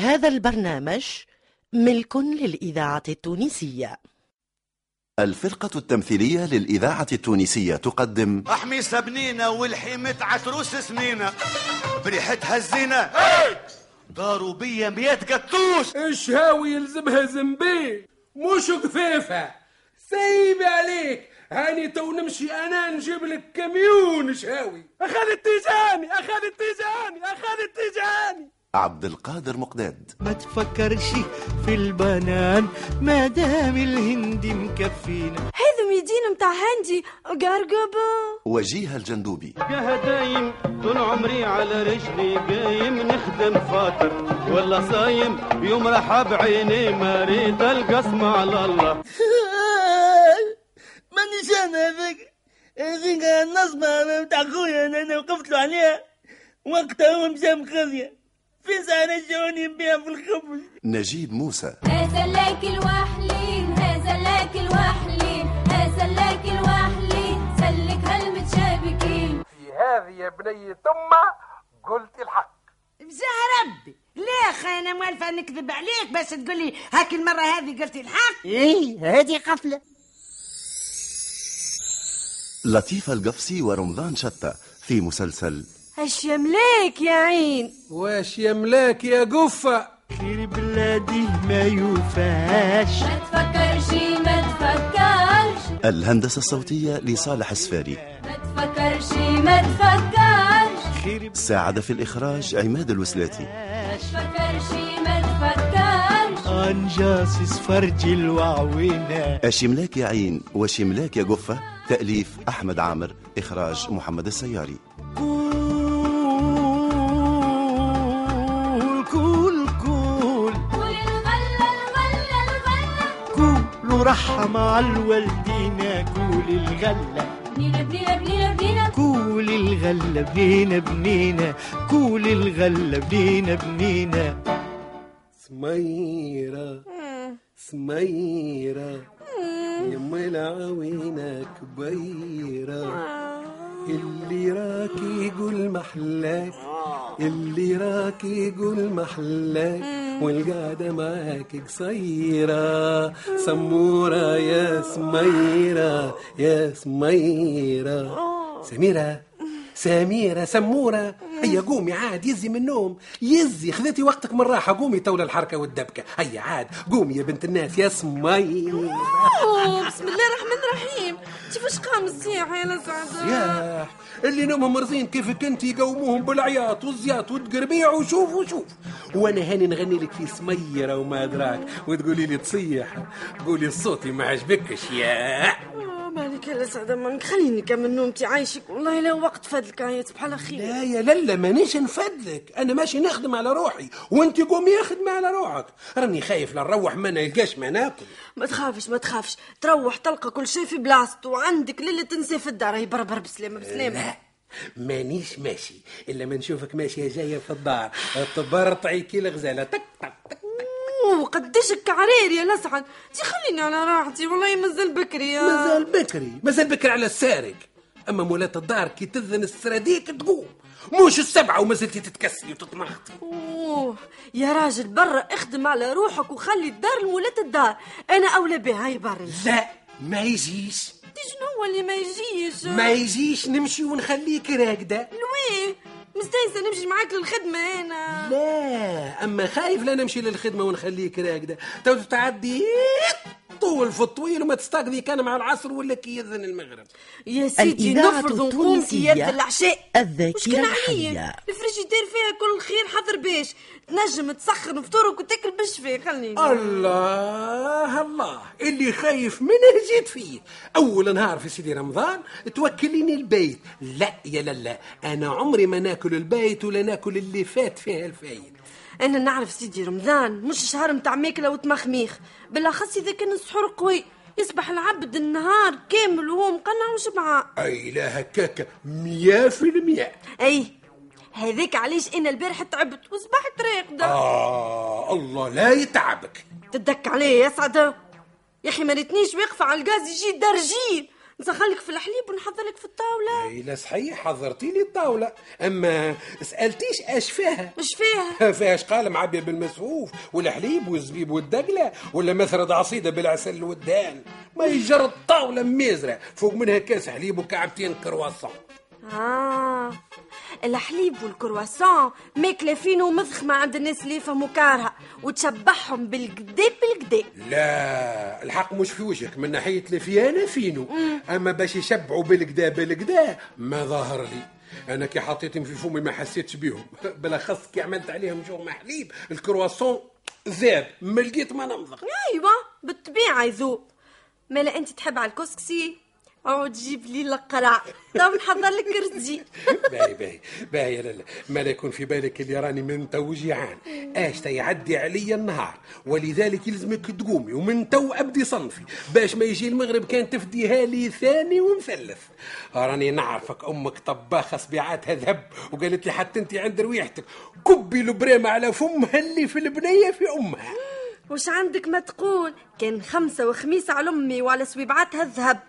هذا البرنامج ملك للإذاعة التونسية. الفرقة التمثيلية للإذاعة التونسية تقدم أحميسة بنينة والحيمة عتروس سنينة. بريحتها الزينة. داروا بيا ميات قطوش. الشهاوي يلزمها زنبي مش قفيفة. سيبي عليك. هاني تو نمشي أنا نجيب لك كميون. شهاوي اخذت تيجاني اخذت تيجاني اخذت تيجاني عبد القادر مقداد. ما تفكرش في البنان ما دام الهندي مكفينا. هذا ميدين متاع هندي قرقبة وجيه الجندوبي. يا دايم طول عمري على رجلي قايم نخدم فاطر ولا صايم يوم راح بعيني ما ريت القسم على الله. مانيش أنا هذاك هذيك النصبة بتاع خويا أنا وقفت له عليها. وقتها هو مشى مخزية. في سنة جوني بيها في الخبز؟ نجيب موسى. هذا لك الوحلين هذا لك الوحلين هذا لك الوحلين سلك هالمتشابكين. في هذه يا بني ثم قلت الحق. بزاه ربي. لا أخي أنا موالفة نكذب عليك بس تقول لي هاك المرة هذه قلت الحق. إيه هذه قفلة. لطيفة القفصي ورمضان شتى في مسلسل اش يملاك يا عين؟ واش يملاك يا قفة خير بلادي ما يوفاش. ما تفكرش ما تفكرش. الهندسة الصوتية لصالح السفاري ما تفكرش ما تفكرش. خير ساعد في الإخراج عماد الوسلاتي. ما تفكرش ما تفكرش. انجاس فرج الوعوينة. أشملاك يا عين؟ وشملاك يا قفة تأليف أحمد عامر إخراج محمد السياري. كول رحم على الوالدين كول الغلة. بنينة بنينة بنينة بنينة كول الغلة بنينا بنينا كول الغلة بنينا بنينا. سميرة سميرة يما العوينة كبيرة اللي راكي يقول محلاك اللي راكي يقول محلاك والقعدة معاك قصيرة. سمورة يا سميرة يا سميرة. سميرة سميرة سمورة. هيا قومي عاد يزي من النوم. يزي خذيتي وقتك من راحة. قومي تولى الحركة والدبكة. هيا عاد قومي يا بنت الناس يا سميرة. بسم الله الرحمن كيفاش قام السياحة يا ياه اللي نومهم مرزين كيفك انت؟ يقوموهم بالعياط والزياط والتقربيع وشوف وشوف وأنا هاني نغني لك في سميرة وما أدراك. وتقولي لي تصيح. قولي صوتي ما عجبكش يا. مالك يا لسعد منك خليني كمل نومتي عايشك. والله لا وقت فادلك عيط بحال خير لا يا للا مانيش نفدلك أنا ماشي نخدم على روحي. وأنت قومي خدمة على روحك. راني خايف لا نروح ما نلقاش ما ناكل. ما تخافش ما تخافش. تروح تلقى كل شيء في بلاسته وعندك ليلة تنسى في الدار هي بربر بسلامة بسلامة لا مانيش ماشي. إلا ما نشوفك ماشية جاية في الدار. تبرطعي كي الغزالة. تك تك تك. أوه قديش كعرير يا لسعد. تي خليني على راحتي والله مازال بكري يا. مازال بكري مازال بكري على السارق أما مولات الدار كي تذن السراديك تقوم. مش السبعة وما زلتي تتكسري وتتمخطي أوه يا راجل برا اخدم على روحك وخلي الدار لمولات الدار. أنا أولى بها هاي برا. لا ما يجيش. شنو هو اللي ما يجيش؟ ما يجيش نمشي ونخليك راقدة. لوين؟ مستانسة نمشي معاك للخدمة أنا لا أما خايف لا نمشي للخدمة ونخليك راقده تو تعدي طول في الطويل وما تستقضي كان مع العصر ولا كي يذن المغرب. يا سيدي نفرض نقوم كي يذن العشاء. الذاكرة الحية. الفريجيدير فيها كل خير حضر باش تنجم تسخن فطورك وتاكل بالشفاء خليني الله الله. اللي خايف منه جيت فيه. أول نهار في سيدي رمضان توكليني البيت. لا يا لالا أنا عمري ما ناكل البيت ولا ناكل اللي فات فيه الفايد. أنا نعرف سيدي رمضان مش شهر متاع ماكله وتمخميخ بالأخص إذا كان السحور قوي يصبح العبد النهار كامل وهو مقنع وشبعان أي لا هكاك مية في المية. أي هذاك علاش أنا البارح تعبت وصبحت راقده آه الله لا يتعبك. تدك عليه يا سعد يا أخي ما ريتنيش واقفة على الغاز يجي درجين نسخلك في الحليب ونحضر لك في الطاولة. أي لا صحيح حضرتي لي الطاولة. أما سألتيش أش فيها. أش فيها؟ فيهاش قال معبية بالمسفوف والحليب والزبيب والدقلة ولا مثرد عصيدة بالعسل والدان ما يجر الطاولة ميزرة. فوق منها كاس حليب وكعبتين كرواسون. آه. الحليب والكرواسون. ماكلة فين ومضخمة عند الناس اللي يفهموا كارها وتشبعهم بالقدا بالقدا لا الحق مش في وجهك من ناحية الفيانة فينو. أما باش يشبعوا بالكدا بالكدا ما ظهر لي. أنا كي حطيتهم في فمي ما حسيتش بيهم. بالأخص كي عملت عليهم جرمة حليب الكرواسون ذاب ما لقيت ما نمضغ أيوه بالطبيعة يذوب. مالا أنت تحب على الكسكسي؟ أو تجيب لي القرع طب نحضر لك رزي باهي باهي باهي يا لالا ما لا يكون في بالك اللي راني من تو جيعان اش يعدي عليا النهار. ولذلك يلزمك تقومي. ومن تو أبدي صنفي. باش ما يجي المغرب كان تفديها لي ثاني ومثلث. راني نعرفك. أمك طباخة صبيعاتها ذهب. وقالت لي حتى انت عند ريحتك. كبي البريمة على فمها اللي في البنية في أمها. وش عندك ما تقول؟ كان خمسة وخميسة على أمي وعلى سويبعاتها الذهب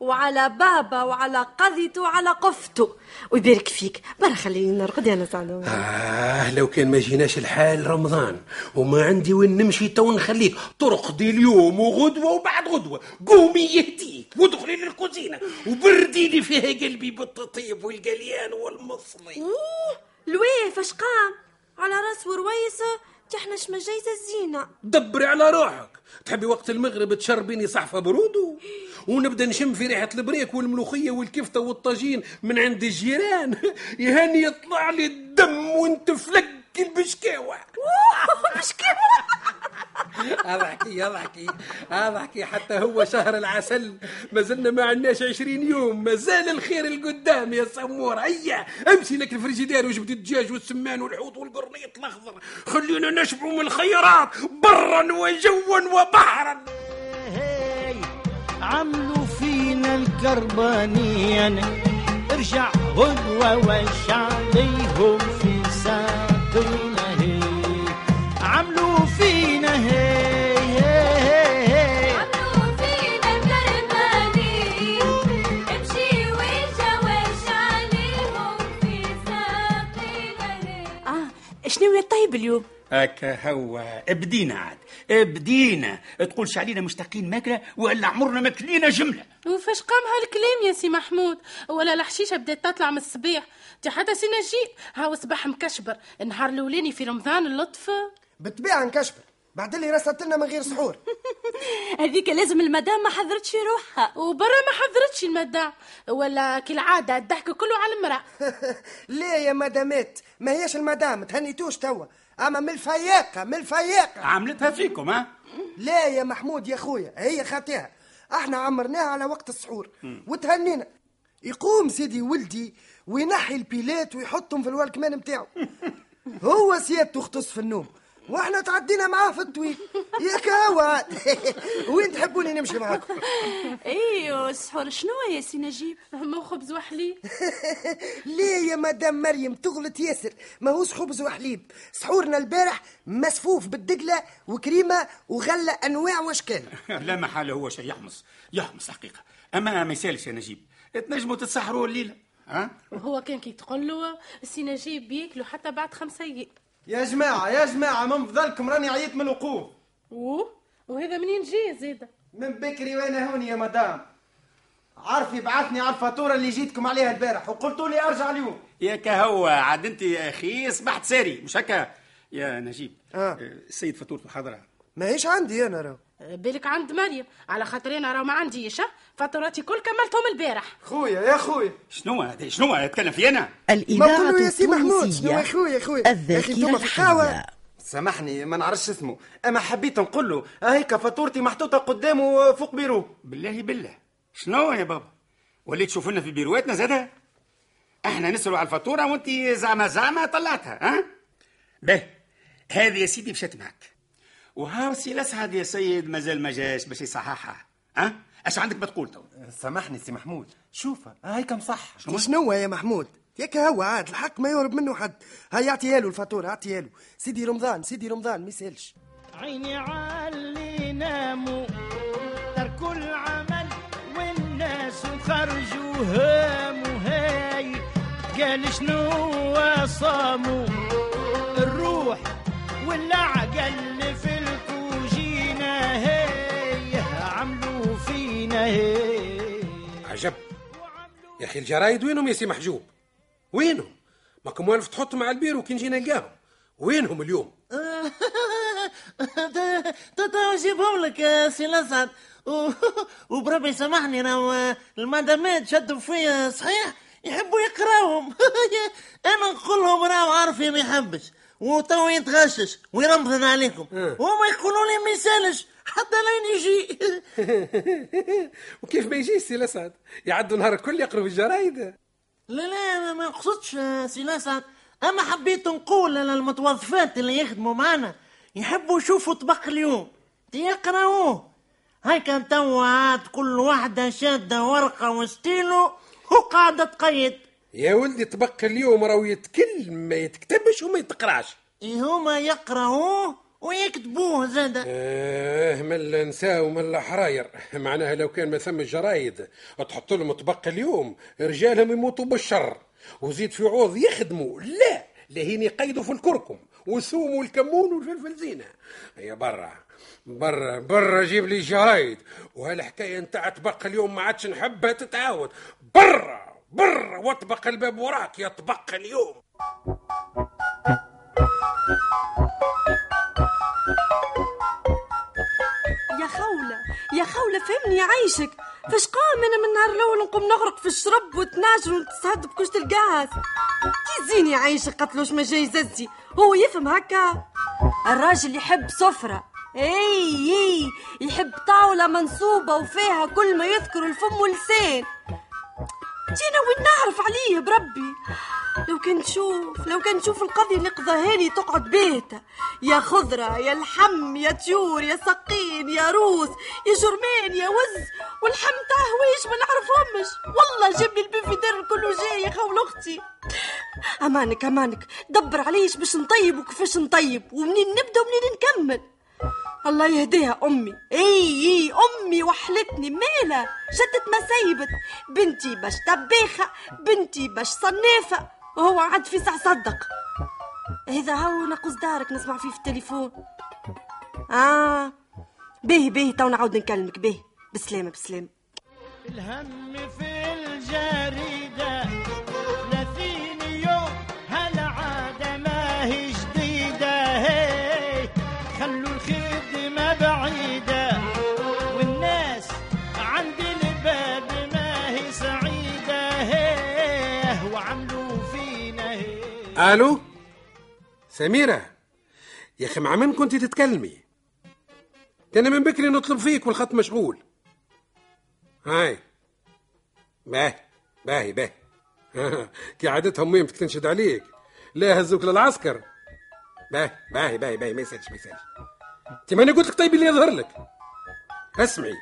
وعلى بابا وعلى قضيته وعلى قفته ويبارك فيك. برا خليني نرقد أنا سعدة آه لو كان ما جيناش الحال رمضان. وما عندي وين نمشي تو نخليك. ترقدي اليوم وغدوة وبعد غدوة. قومي يهديك. وادخلي للكوزينة. وبردي لي فيها قلبي بالتطيب والقليان والمصلي أوه الويف اش قام على رأس ورويسة تحنا شمجيزة الزينة. دبري على روحك. تحبي وقت المغرب تشربيني صحفة برودو؟ ونبدأ نشم في ريحة البريك والملوخية والكفتة والطاجين من عند الجيران. يهاني يطلع لي الدم وانت لك البشكاوة. اضحكي اضحكي اضحكي حتى هو شهر العسل ما زلنا ما عندناش عشرين يوم. ما زال الخير القدام يا سمور. هيا امشي لك الفريجيدير وجبد الدجاج والسمان والحوت والقرنيط الأخضر. خلينا نشبعوا من الخيرات برا وجوا وبحرا. عملوا فينا الكربانين ارجع غدوة وش عليهم. طيب اليوم هكا هو بدينا عاد. بدينا تقولش علينا مشتاقين ماكلة ولا عمرنا ما كلينا جملة. وفاش قام هالكلام يا سي محمود؟ ولا الحشيشة بدات تطلع من الصبيح. تي حتى سي نجيب هاو صباح مكشبر. النهار الأولاني في رمضان اللطف. بالطبيعة نكشبر بعد اللي رسلت لنا من غير سحور. هذيك لازم المدام ما حضرتش روحها. وبرا ما حضرتش المدام. ولا كالعادة الضحك كله على المرأة. ليه يا مدامات؟ ما هيش المدام تهنيتوش توا. أما من الفياقه من الفياقه عملتها فيكم ها؟ لا يا محمود يا خويا؟ هي خاطئها إحنا عمرناها على وقت السحور. وتهنينا. يقوم سيدي ولدي وينحي البيلات ويحطهم في الوالكمان نتاعو هو سيادته اختص في النوم. وإحنا تعدينا معاه في الطويل يا كهوة وين تحبوني نمشي معاكم؟ أيوه السحور شنو يا سي نجيب؟ مو خبز وحليب. ليه يا مدام مريم تغلط ياسر؟ ماهوش خبز وحليب. سحورنا البارح مسفوف بالدقلة وكريمة وغلة أنواع وأشكال. لا محالة هو شيء يحمص. يحمص حقيقة. أما ما يسالش يا نجيب. تنجموا تتسحروا الليلة ها؟ وهو كان كي تقول له السي نجيب بياكلوا حتى بعد خمسة أيام. يا جماعة يا جماعة من فضلكم راني عييت من الوقوف. أوه وهذا منين جاي زيدا من بكري وأنا هوني يا مدام. عارفي بعثني على الفاتورة اللي جيتكم عليها البارح وقلتوا لي أرجع اليوم. يا كهو عاد أنت يا أخي اصبحت ساري مش هكا؟ يا نجيب آه. السيد فاتورته حاضرة ما هيش عندي أنا راه بالك عند مريم. على خاطر أنا راه ما عنديش ها؟ فاتوراتي كل كملتهم البارح. خويا يا خويا. شنو هذا؟ شنو هذا تكلم في أنا؟ نقولوا يا سي محمود شنو يا خويا يا خويا؟ القهوة الحية. سامحني ما نعرفش اسمه. أما حبيت نقول له هيك فاتورتي محطوطة قدامه فوق بيرو. بالله بالله. شنو يا بابا؟ وليت تشوف لنا في بيرواتنا زادها إحنا نسألوا على الفاتورة وانت زعما زعما طلعتها ها؟ به هذه يا سيدي مشات معك. وهاو سي الاسعد يا سيد مازال ما جاش باش يصححها. ها؟ اش عندك ما تقول تو؟ سامحني سي محمود. شوف هيك مصح شنو؟ يا محمود؟ ياك هو عاد الحق ما يهرب منه حد. هيا اعطيها له الفاتورة اعطيها له سيدي رمضان سيدي رمضان ما يسألش. عيني علي ناموا تركوا العمل والناس خرجوا هام وهاي قال شنو صاموا الروح والعقل عجب. يا أخي الجرايد وينهم يا سي محجوب؟ وينهم؟ ماك موالف تحطهم على البيرو كي نجي نلقاهم. وينهم اليوم؟ تا نجيبهم لك سي الاسعد وبربي سامحني راهو المدامات شدوا فيا صحيح؟ يحبوا يقراوهم. أنا نقول لهم راهو عرفي ما يحبش. وتو يتغشش ويرمضن عليكم. وهما يقولوا لي ما يسالش. حتى لين يجي. وكيف ما يجيش سي الاسعد يعدوا نهار الكل يقروا في الجرايد. لا لا ما نقصدش سي الاسعد أما حبيت نقول للمتوظفات اللي يخدموا معنا يحبوا يشوفوا طبق اليوم. يقرأوه. هاي كان توا كل واحدة شادة ورقة وستيلو وقاعدة تقيد. يا ولدي طبق اليوم راهو يتكلم ما يتكتبش وما يتقراش. إيه هما يقرأوه ويكتبوه زادا آه من نساو من الحراير معناها لو كان ما ثم جرايد تحط لهم طبق اليوم رجالهم يموتوا بالشر. وزيد في عوض يخدموا. لا لهين يقيدوا في الكركم والثوم والكمون والفلفل زينة. يا برا برا برا جيب لي جرايد. وهالحكاية نتاع طبق اليوم ما عادش نحبها تتعاود. برا برا واطبق الباب وراك يا طبق اليوم. يا خولة فهمني عايشك. فاش قام أنا من النهار الأول نقوم نغرق في الشرب وتناجر ونتصهد بكشت الغاز؟ تيزيني عايشك قتلوش ما جاي ززي هو يفهم هكا؟ الراجل يحب سفرة إي إي يحب طاولة منصوبة وفيها كل ما يذكر الفم واللسان. جينا وين نعرف عليه بربي؟ لو كان تشوف لو كان تشوف القضية اللي قضاهالي تقعد بيتا يا خضرة يا لحم يا طيور يا سقين يا روس يا جرمان يا وز. واللحم تاع هويش ما نعرفهمش. والله جيب لي البيف دار كله جاي يا خول أختي أمانك أمانك. دبر عليش باش نطيب وكيفاش نطيب؟ ومنين نبدأ ومنين نكمل؟ الله يهديها أمي. إي إي أمي وحلتني مالها شدت ما سيبت بنتي باش طبيخه بنتي باش صنافه وهو عاد في ساعه صدق هذا هو ناقص دارك نسمع فيه في التليفون. آه. باهي باهي تو نعاود نكلمك. باهي بسلامه بسلامه الهم في الجريدة ألو؟ سميرة. يا أخي مع من كنت تتكلمي؟ كان من بكري نطلب فيك والخط مشغول. هاي. باهي باهي باهي. كي عادتهم ميم تنشد عليك. لا هزوك للعسكر. باهي باهي باهي باهي. ما يسألش ما يسألش. انت ماني قلت لك طيب اللي يظهر لك. اسمعي.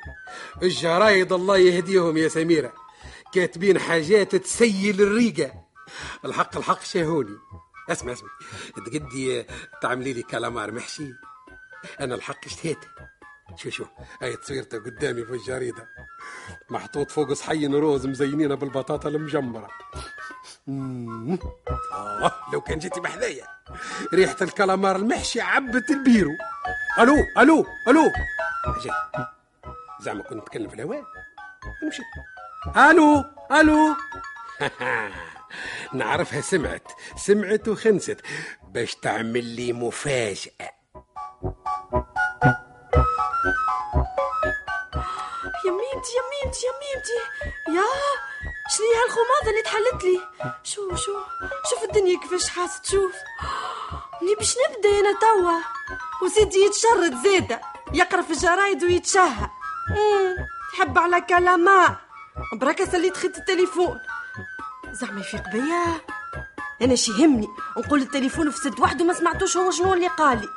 الجرايد الله يهديهم يا سميرة. كاتبين حاجات تسيل الريقة. الحق الحق شاهوني. اسمع اسمع. تقدي تعملي لي كالامار محشي أنا الحق اشتهيته شو شو؟ هاي تصويرته قدامي في الجريدة. محطوط فوق صحين روز مزينينه بالبطاطا المجمرة. آه لو كان جيتي بحذايا. ريحة الكالامار المحشي عبت البيرو. ألو ألو ألو. جاي زعما كنت نتكلم في الهواء. نمشي. ألو ألو. نعرفها سمعت سمعت وخنست باش تعمل لي مفاجأة. يا ميمتي يا ميمتي يا شنو هي اللي تحلت لي؟ شو شو شوف الدنيا كيفاش حاسة تشوف مني باش نبدأ أنا توا. وسيدي يتشرد زيادة يقرأ في الجرايد ويتشهى. تحب على كلامات بركة سليت خيط التليفون. زعما يفيق بيا. أنا شي يهمني نقول التليفون فسد وحده ما سمعتوش هو شنو اللي قالي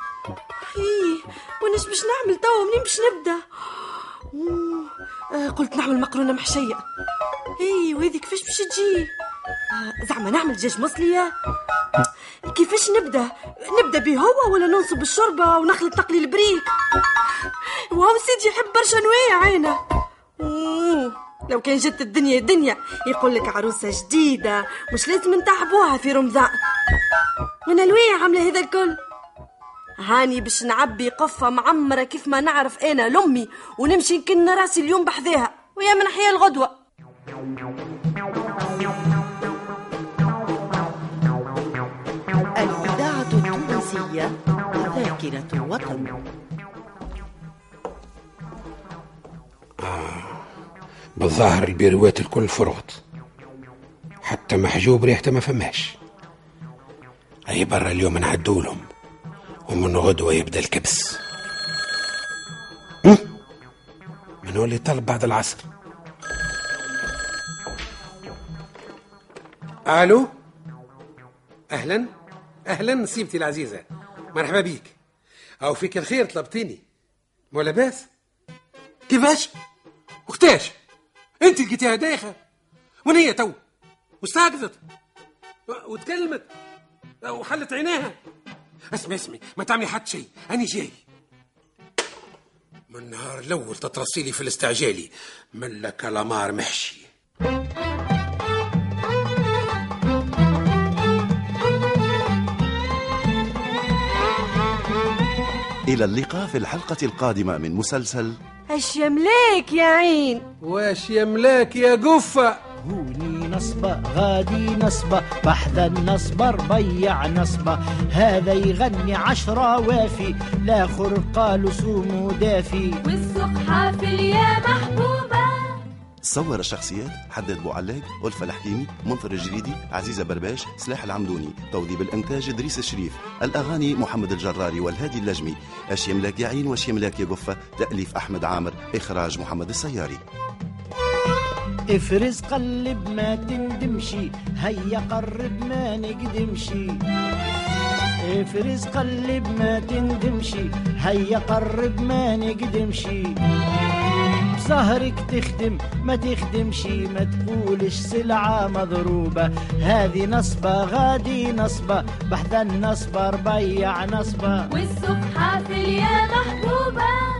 إيه وأنا باش نعمل توا؟ منين باش نبدأ؟ آه، قلت نعمل مقرونة محشية. اي وهذي كيفاش باش تجي؟ آه، زعما نعمل دجاج مصلية. كيفاش نبدأ؟ نبدأ به هو ولا ننصب الشوربة ونخلط نقلي البريك وهو سيدي يحب برشا نوايا عينة. لو كان جت الدنيا دنيا يقول لك عروسة جديدة مش لازم نتعبوها في رمضان. وأنا لوين عاملة هذا الكل؟ هاني باش نعبي قفة معمرة كيف ما نعرف أنا لأمي ونمشي نكن راسي اليوم بحذاها ويا من حيا الغدوة. الإذاعة التونسية ذاكرة وطن. بالظاهر البيروات الكل فرغت. حتى محجوب ريحته ما فماش أي برا اليوم نعدولهم ومن غدوة يبدأ الكبس؟ من هو اللي طلب بعد العصر؟ ألو؟ أهلا؟ أهلا نسيبتي العزيزة. مرحبا بيك. أو فيك الخير طلبتيني. مو لاباس كيفاش؟ وقتاش؟ انت لقيتيها دايخه وين هي تو؟ واستيقظت وتكلمت وحلت عينيها. اسمي اسمي ما تعملي حتى شيء. أنا جاي. من النهار الأول تترصيلي في الاستعجالي. من لك لامار محشي. إلى اللقاء في الحلقة القادمة من مسلسل اش يملاك يا عين؟ واش يملاك يا قفة هوني نصبة غادي نصبة بحذا نصبة ربيع نصبة هذا يغني عشرة وافي لاخر قالوا سومو دافي. والسوق حافل يا محبوبة. صور الشخصيات حداد بوعلاق ألفة الحكيمي منصر الجريدي عزيزة برباش سلاح العمدوني توظيف الإنتاج إدريس الشريف الأغاني محمد الجراري والهادي اللجمي أش يملاك يا عين واش يملاك يا قفة تأليف أحمد عامر إخراج محمد السياري. افرز قلب ما تندمشي هيا قرب ما نقدمشي. افرز قلب ما تندمشي هيا قرب ما نقدمشي. سهرك تخدم ما تخدمشي ما تقولش سلعة مضروبة. هذه نصبة غادي نصبة بحذا النصبة ربيع نصبة. والسوق حافل يا محبوبة.